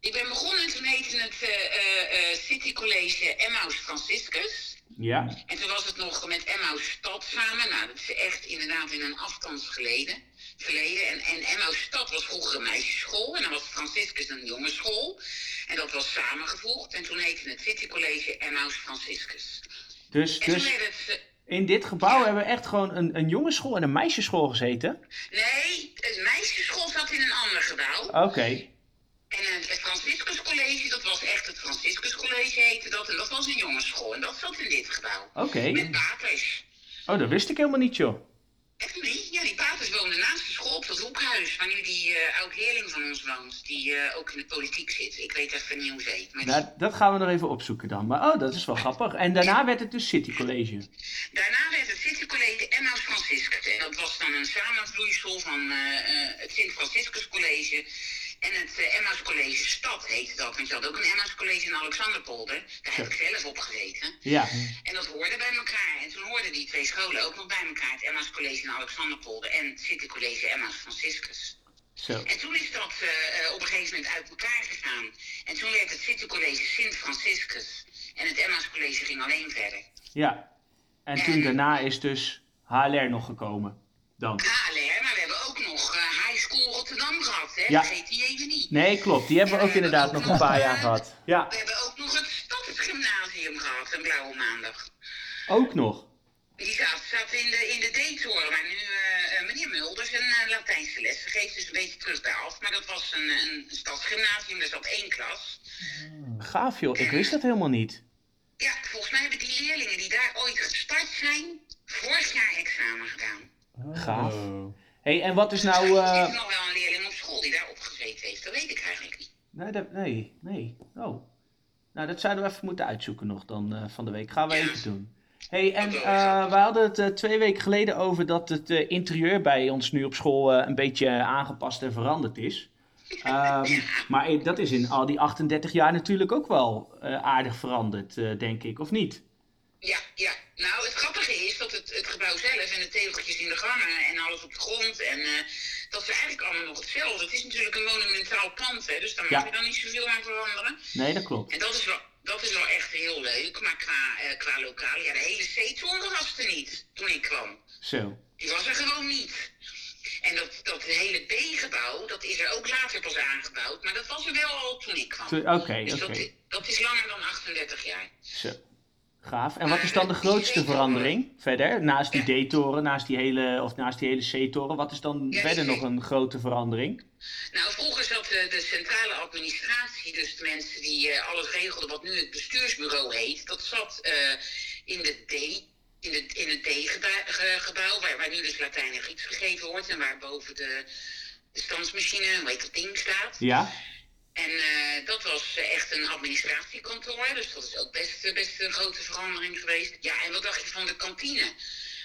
Ik ben begonnen toen heette het eh, eh, eh, City College Emmaus Franciscus. Ja, En toen was het nog met Emmaus Stad samen. Nou, dat is echt inderdaad in een afstandsgeleden. Verleden. En, en Emmaus Stad was vroeger een meisjesschool. En dan was Franciscus een jongensschool. En dat was samengevoegd. En toen heette het City College Emmaus Franciscus. dus, En dus het... eh, in dit gebouw hebben we echt gewoon een, een jongensschool en een meisjesschool gezeten? nee, het meisjesschool zat in een ander gebouw. Oké, En het, Franciscus College, dat was echt het Franciscus College heette dat. En dat was een jongensschool. En dat zat in dit gebouw. oké. Met paters. Oh, dat wist ik helemaal niet, joh. Echt niet? Ja, die paters woonden naast de school op dat hoekhuis. Waar nu die eh oud-leerling van ons woont. Die eh, ook in de politiek zit. Ik weet even niet hoe ze heet. Maar die- Nou, dat gaan we nog even opzoeken dan. Maar oh, dat is wel grappig. En daarna werd het dus City College. Daarna werd het City College Emmaus Franciscus. En dat was dan een samenvloeisel van eh, het Sint Franciscus College en het eh, Emmaus College Stad heette dat. Want je had ook een Emmaus College in Alexanderpolder. Daar heb ik zelf op gezeten. Ja, En dat hoorde bij elkaar. En toen hoorden die twee scholen ook nog bij elkaar. Het Emmaus College in Alexanderpolder en het City College Emmaus Franciscus. zo. En toen is dat eh, eh, op een gegeven moment uit elkaar gegaan. En toen werd het City College Sint Franciscus. En het Emmaus College ging alleen verder. Ja. En toen daarna is dus HLR nog gekomen. Dan maar we hebben ook nog eh, High School Rotterdam gehad, hè? Ja. Vergeet die even niet. Nee, klopt. Die hebben we ook inderdaad nog een paar jaar gehad. Ja, We hebben ook nog het Stadsgymnasium gehad, een blauwe maandag. ook nog. Die zat, zat in de, in de D-toren, waar nu eh, eh, meneer Mulders een eh, Latijnse les geeft. Dus een beetje terug bij af. Maar dat was een, een stadsgymnasium, dus op één klas. Gaaf joh, ik wist dat helemaal niet. Ja, volgens mij hebben die leerlingen die daar ooit gestart zijn, vorig jaar examen gedaan. Gaaf. Hey, en wat is nou... Er eh, is nog wel een leerling op school die daar opgezeten heeft, dat weet ik eigenlijk niet. Nee, dat, nee, nee. Oh. Nou, dat zouden we even moeten uitzoeken nog dan eh, van de week. Gaan we even doen. hey, en eh we hadden het twee weken geleden over dat het interieur bij ons nu op school een beetje aangepast en veranderd is. Ehm, maar eh, dat is in al die 38 jaar natuurlijk ook wel aardig veranderd, denk ik, of niet? Ja, ja. Nou, het grappige is dat het, het gebouw zelf en de tegeltjes in de gangen en alles op de grond en eh, dat is eigenlijk allemaal nog hetzelfde. Het is natuurlijk een monumentaal pand, hè, dus daar mag je dan niet zoveel aan veranderen. Nee, dat klopt. En dat is wel, dat is wel echt heel leuk, maar qua, eh, qua lokaal, ja, de hele C-toren was er niet toen ik kwam. Zo. Die was er gewoon niet. En dat, dat hele B-gebouw, dat is er ook later pas aangebouwd, maar dat was er wel al toen ik kwam. Oké, dus oké. dat, dat is langer dan 38 jaar. Zo. Gaaf. En wat is dan de grootste verandering verder? Naast die D-toren, naast die hele, of naast die hele C-toren, wat is dan Ja, verder nog een grote verandering? Nou, vroeger zat de, de centrale administratie, dus de mensen die eh, alles regelden wat nu het bestuursbureau heet, dat zat eh, in de D. In, de, in het D-gebouw, waar, waar nu dus Latijn en Grieks gegeven wordt en waar boven de, de standsmachine, hoe heet dat ding, staat. Ja? En eh, dat was eh, echt een administratiekantoor, dus dat is ook best, eh, best een grote verandering geweest. Ja, en wat dacht je van de kantine?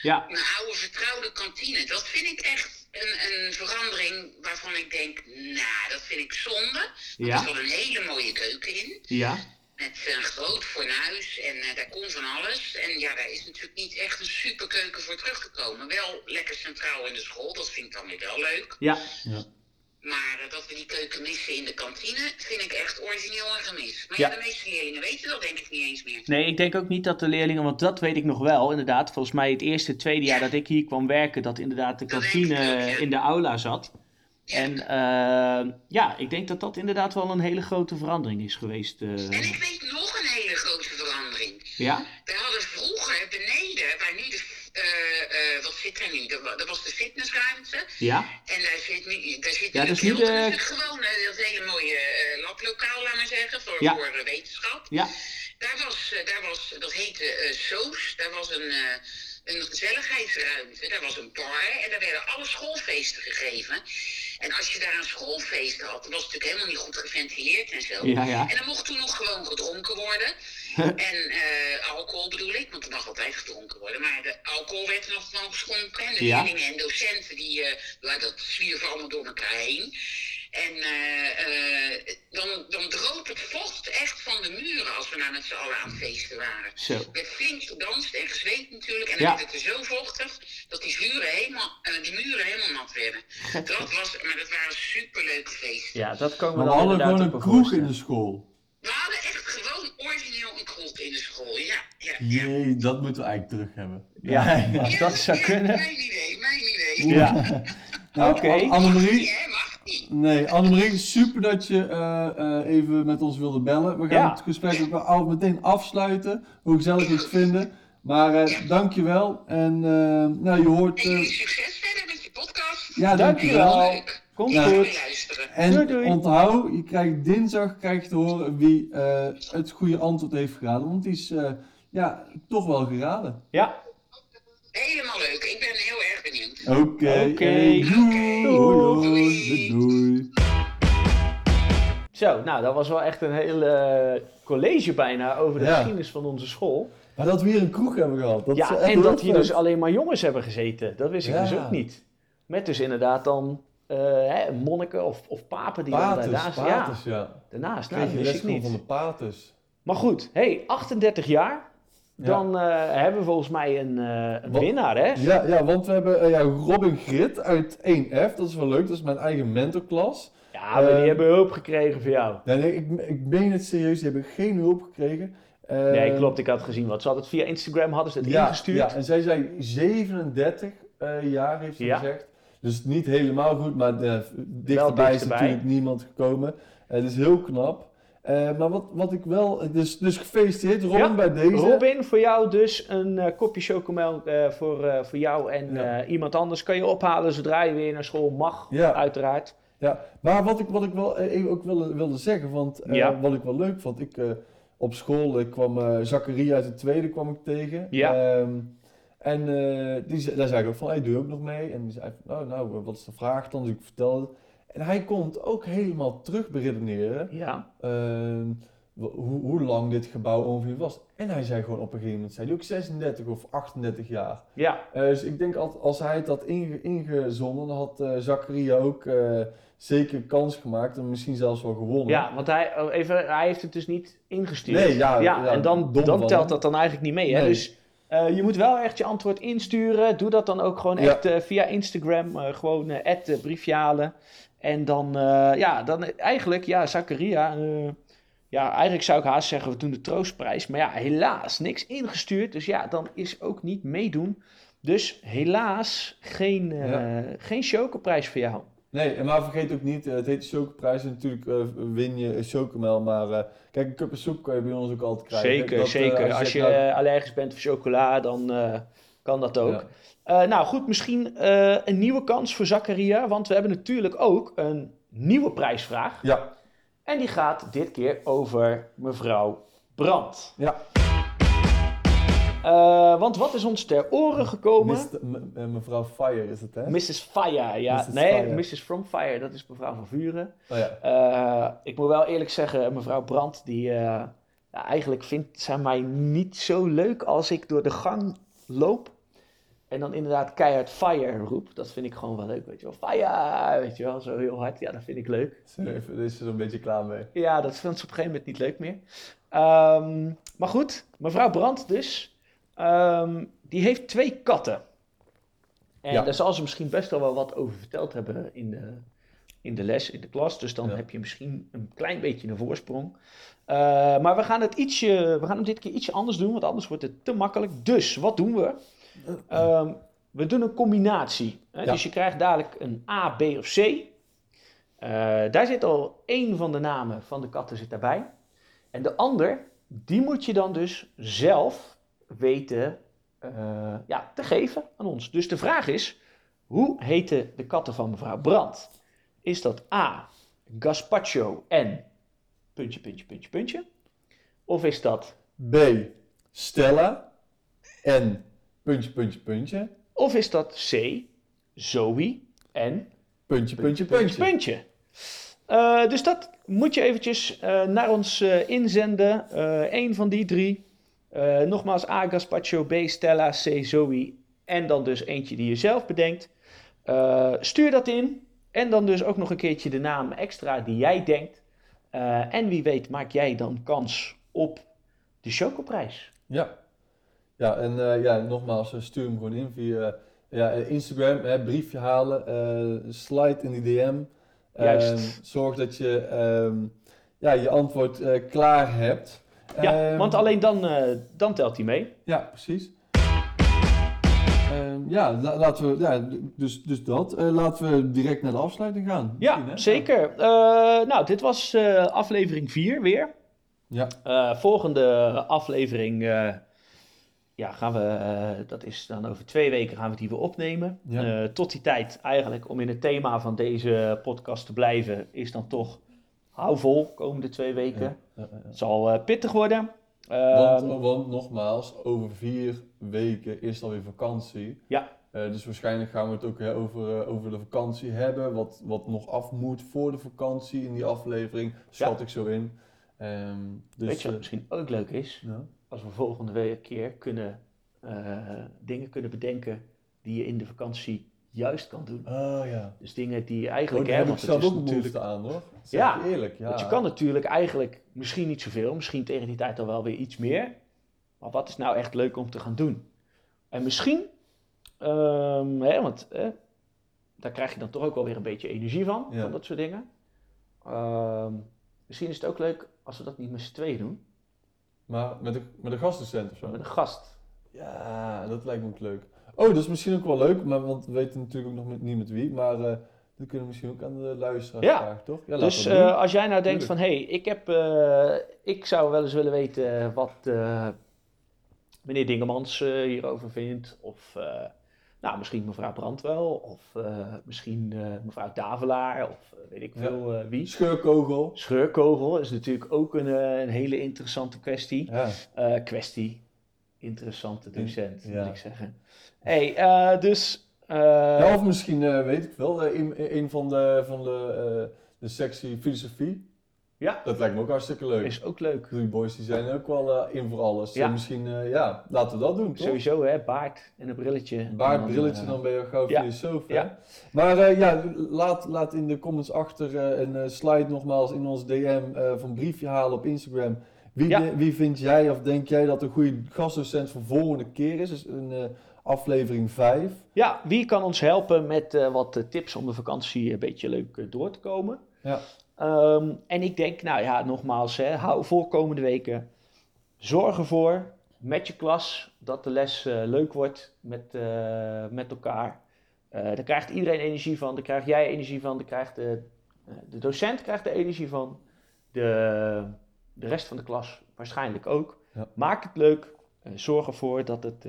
Ja. Een oude vertrouwde kantine, dat vind ik echt een, een verandering waarvan ik denk, nou, dat vind ik zonde. Want Ja. Er zat een hele mooie keuken in, Ja? met een groot fornuis en eh, daar kon van alles. En ja, daar is natuurlijk niet echt een superkeuken voor teruggekomen. Wel lekker centraal in de school, dat vind ik dan weer wel leuk. Ja. Ja. Maar eh, dat we die keuken missen in de kantine, vind ik echt origineel en gemist. Maar Ja. ja, de meeste leerlingen weten dat denk ik niet eens meer. Nee, ik denk ook niet dat de leerlingen, want dat weet ik nog wel, inderdaad. Volgens mij het eerste, tweede jaar dat ik hier kwam werken, dat inderdaad de kantine ook, ja. in de aula zat. Ja. En eh, ja, ik denk dat dat inderdaad wel een hele grote verandering is geweest. eh. En ik weet nog een hele Ja? We hadden vroeger beneden, waar nu de, eh, eh, wat zit er nu? Dat wa- dat was de fitnessruimte. Ja? En daar zit nu, daar zit Ja, dat is nu de- gewoon dat hele mooie eh, lablokaal, laat maar zeggen, voor, Ja. voor eh, wetenschap. Ja? Daar was, eh, daar was dat heette eh Soos, daar was een, een gezelligheidsruimte, daar was een bar en daar werden alle schoolfeesten gegeven. En als je daar een schoolfeest had, dan was het natuurlijk helemaal niet goed geventileerd en zo. Ja, ja. En dan mocht toen nog gewoon gedronken worden. en eh, alcohol bedoel ik, want er mag altijd gedronken worden. Maar de alcohol werd nog gewoon geschonken. En de leerlingen en docenten, die, ja, dat zwierven allemaal door elkaar heen. En eh, eh, dan, dan droop het vocht echt van de muren als we nou met z'n allen aan het feesten waren. Zo. Werd flink gedanst en gezweet natuurlijk. En dan Ja. werd het er zo vochtig dat die, vuren helemaal, eh, die muren helemaal nat werden. Dat was, maar dat waren superleuke feesten. Ja, dat komen we we dan hadden gewoon een kroeg in de school. We hadden echt gewoon origineel een kroeg in de school. Ja, ja, ja. Jee, dat moeten we eigenlijk terug hebben. Ja, als dat zou Ja, kunnen. Mijn idee, mijn idee. Ja. Nou, Oké. Mag Annemarie, nee, Annemarie, super dat je eh, eh, even met ons wilde bellen. We gaan Ja. het gesprek ook wel al meteen afsluiten, hoe gezellig we het vinden. Maar eh dankjewel en nou, je hoort... Succes verder met je podcast. ja, Dankjewel. Komt Ja. Goed. En Doei, doei. onthoud, je krijgt dinsdag krijg je te horen wie eh, het goede antwoord heeft geraden. Want die is eh, ja, toch wel geraden. Ja. Helemaal leuk. Ik ben heel erg benieuwd. Oké, doei. Doei. Zo, nou, dat was wel echt een hele college bijna over de Ja. geschiedenis van onze school. Maar dat we hier een kroeg hebben gehad. Dat is ja, en dat hier dus alleen maar jongens hebben gezeten. Dat wist ik Ja. dus ook niet. Met dus inderdaad dan eh, hè, monniken of, of papen die dan Paters, daarnaast... paters, Ja, ja. daarnaast. Nou, dat wist ik niet. van de paters. Maar goed, hey, 38 jaar. Dan eh, hebben we volgens mij een, eh, een winnaar, hè? Ja, ja, want we hebben eh, ja, Robin Grit uit 1F. Dat is wel leuk. Dat is mijn eigen mentorklas. Ja, maar die hebben hulp gekregen van jou. Nee, nee, ik, ik meen het serieus. Die hebben geen hulp gekregen. Nee, klopt, ik had gezien wat. Ze hadden het via Instagram, hadden ze het Ja, ingestuurd. ja, en zij zei 37 eh, jaar, heeft ze Ja. gezegd. Dus niet helemaal goed, maar dichterbij is natuurlijk niemand gekomen. Het is heel knap. Eh, maar wat, wat ik wel... Dus, dus gefeliciteerd Robin Ja, bij deze. Robin, voor jou dus een eh, kopje chocomelk eh, voor, eh, voor jou en Ja. eh, iemand anders. Kan je ophalen zodra je weer naar school mag, Ja. uiteraard. Ja, maar wat ik, wat ik wel eh, even ook wilde, wilde zeggen, want eh, wat ik wel leuk vond, ik eh, op school ik kwam eh Zachariah uit de tweede kwam ik tegen. Ja. Ehm, en eh, die, daar zei ik ook van, hey, doe je ook nog mee? En die zei van, nou, nou, wat is de vraag dan? Dus ik vertelde het. En hij kon het ook helemaal terug beredeneren, Ja, ehm, hoe, hoe lang dit gebouw ongeveer was. En hij zei gewoon op een gegeven moment, zei hij ook 36 of 38 jaar. ja, Eh, dus ik denk als, als hij het had inge, ingezonden, dan had eh Zakaria ook eh, zeker kans gemaakt en misschien zelfs wel gewonnen. ja want hij, oh, even, hij heeft het dus niet ingestuurd. Nee, ja, ja, en dan, dan telt dat dan eigenlijk niet mee. Hè? Nee. Dus eh, je moet wel echt je antwoord insturen. Doe dat dan ook gewoon Ja. echt via Instagram. eh, gewoon at, halen. En dan, eh, ja, dan eigenlijk, ja, Zakaria. eh, ja, eigenlijk zou ik haast zeggen, we doen de troostprijs. Maar ja, helaas, niks ingestuurd. Dus ja, dan is ook niet meedoen. Dus helaas geen, eh Ja. geen chocoprijs voor jou. Nee, en maar vergeet ook niet, het heet de Chocoprijs en natuurlijk win je chocomel, maar kijk, een cup soep kan je bij ons ook altijd krijgen. Zeker, Dat, zeker. Als je nou, allergisch bent voor chocola, dan kan dat ook. Ja. Eh, nou goed, misschien eh, een nieuwe kans voor Zakaria, want we hebben natuurlijk ook een nieuwe prijsvraag. ja, En die gaat dit keer over mevrouw Brandt. ja. Eh, want wat is ons ter oren gekomen? Mevrouw Fire is het, hè? Mrs. Fire, ja. Mrs. nee, Fire. Mrs. From Fire, dat is mevrouw van Vuren. Oh ja. Ik moet wel eerlijk zeggen, mevrouw Brandt, die ja, eigenlijk vindt zij mij niet zo leuk als ik door de gang loop. En dan inderdaad keihard fire roep. Dat vind ik gewoon wel leuk, weet je wel. Fire, weet je wel, zo heel hard. Ja, dat vind ik leuk. Daar is ze er een beetje klaar mee. Ja, dat vindt ze op een gegeven moment niet leuk meer. Ehm, maar goed, mevrouw Brandt dus. ehm, die heeft twee katten. En Ja. daar zal ze misschien best wel wel wat over verteld hebben in de, in de les, in de klas. Dus dan Ja. heb je misschien een klein beetje een voorsprong. Eh, maar we gaan het ietsje, we gaan hem dit keer ietsje anders doen, want anders wordt het te makkelijk. Dus, wat doen we? Ehm, we doen een combinatie. Hè? Ja. Dus je krijgt dadelijk een A, B of C. Eh, daar zit al één van de namen van de katten zit daarbij. En de ander, die moet je dan dus zelf weten eh, ja, te geven aan ons. Dus de vraag is, hoe heten de katten van mevrouw Brandt? Is dat A, gazpacho en puntje, puntje, puntje, puntje? Of is dat, B. Stella. En puntje, puntje, puntje. of is dat C, Zoe en Puntje, puntje, puntje. puntje? Eh, dus dat moet je eventjes eh, naar ons eh, inzenden. Eén van die drie. Nogmaals, A, gazpacho, B, Stella, C, Zoe. En dan dus eentje die je zelf bedenkt. Stuur dat in. En dan dus ook nog een keertje de naam extra die jij denkt. En wie weet maak jij dan kans op de chocoprijs. Ja. Ja, en eh, ja, nogmaals, eh, stuur hem gewoon in via ja, eh, Instagram, hè, briefje halen, slide in die DM. Juist. Ehm, zorg dat je ehm, ja, je antwoord klaar hebt. Ja, Ehm, want alleen dan, dan telt hij mee. Ja, precies. Ja, la- laten we, ja, dus, dus dat. Laten we direct naar de afsluiting gaan. Ja, hè? zeker. Nou, dit was aflevering 4 weer. Ja, volgende aflevering ja, gaan we, eh, dat is dan over twee weken gaan we die weer opnemen. Ja. Eh, tot die tijd eigenlijk, om in het thema van deze podcast te blijven, is dan toch hou vol komende twee weken. Ja. Het zal eh, pittig worden. Want, Ehm, want nogmaals, over vier weken is het alweer vakantie. Ja. Dus waarschijnlijk gaan we het ook hè, over, over de vakantie hebben. Wat, wat nog af moet voor de vakantie in die aflevering. Schat ik zo in. Ehm, dus, weet je wat misschien ook leuk is? Als we volgende week keer kunnen, eh, dingen kunnen bedenken die je in de vakantie juist kan doen. Oh ja. Dus dingen die je Oh, eigenlijk... daar hè, heb ik want het zelf ook natuurlijk aan hoor. Zeg Ja, eerlijk. Ja. Want je kan natuurlijk eigenlijk misschien niet zoveel, misschien tegen die tijd al wel weer iets meer. Maar wat is nou echt leuk om te gaan doen? En misschien, ehm, hè, want hè, daar krijg je dan toch ook wel weer een beetje energie van, Ja. van dat soort dingen. Ehm, misschien is het ook leuk als we dat niet met z'n tweeën doen, Maar met een, met een gastdocent of zo. met een gast. Ja, dat lijkt me ook leuk. Oh, dat is misschien ook wel leuk, maar, want we weten natuurlijk ook nog met, niet met wie. Maar eh dat kunnen we misschien ook aan de luisteraars Ja. vragen, toch? Ja, dus eh, als jij nou denkt Tuurlijk. van, hé, hey, ik, heb, eh, ik zou wel eens willen weten wat meneer Dingemans hierover vindt. Of nou, misschien mevrouw Brandt wel. Of eh, misschien eh, mevrouw Davelaar. Of eh, weet ik veel wie. Scheurkogel. Scheurkogel is natuurlijk ook een, een hele interessante kwestie. Ja. Kwestie. Interessante docent, Ja. moet ik zeggen. hey, dus... ja, of misschien, weet ik wel, eh, een, een van de, van de, de sectie filosofie. Ja. Dat lijkt me ook hartstikke leuk. is ook leuk. Die boys die zijn ook wel eh, in voor alles. Ja. En misschien, eh, ja, laten we dat doen, toch? Sowieso, hè, baard en een brilletje. Baard, dan, brilletje, eh, dan ben je gauw ja. filosoof. hè? Ja. Maar ja, laat, laat in de comments achter een slide nogmaals in ons DM van briefje halen op Instagram. Wie, Ja. de- wie vind jij of denk jij dat een goede gastdocent voor volgende keer is? Dus een aflevering 5. Ja, wie kan ons helpen met wat tips om de vakantie een beetje leuk door te komen? Ja. Ehm, en ik denk, nou ja, nogmaals, hè, hou voor komende weken. Zorg ervoor met je klas dat de les eh, leuk wordt met, eh, met elkaar. Eh daar krijgt iedereen energie van, daar krijg jij energie van, daar krijgt de, de docent krijgt er energie van. De, de rest van de klas waarschijnlijk ook. Ja. Maak het leuk. zorg ervoor dat, het,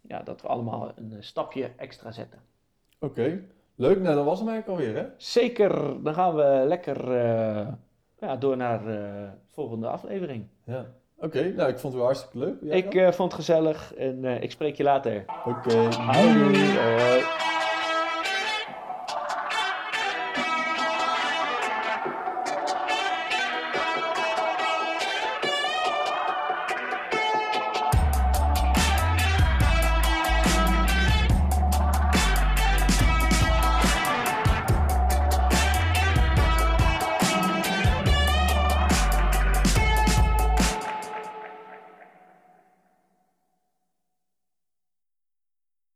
ja, dat we allemaal een stapje extra zetten. Oké, leuk. Nou, dat was hem eigenlijk alweer, hè? Zeker, dan gaan we lekker eh, ja, door naar eh, de volgende aflevering. Ja. Oké, nou, ik vond het wel hartstikke leuk. Jij ik eh, vond het gezellig en ik spreek je later. Oké, Houdoe. Hoi.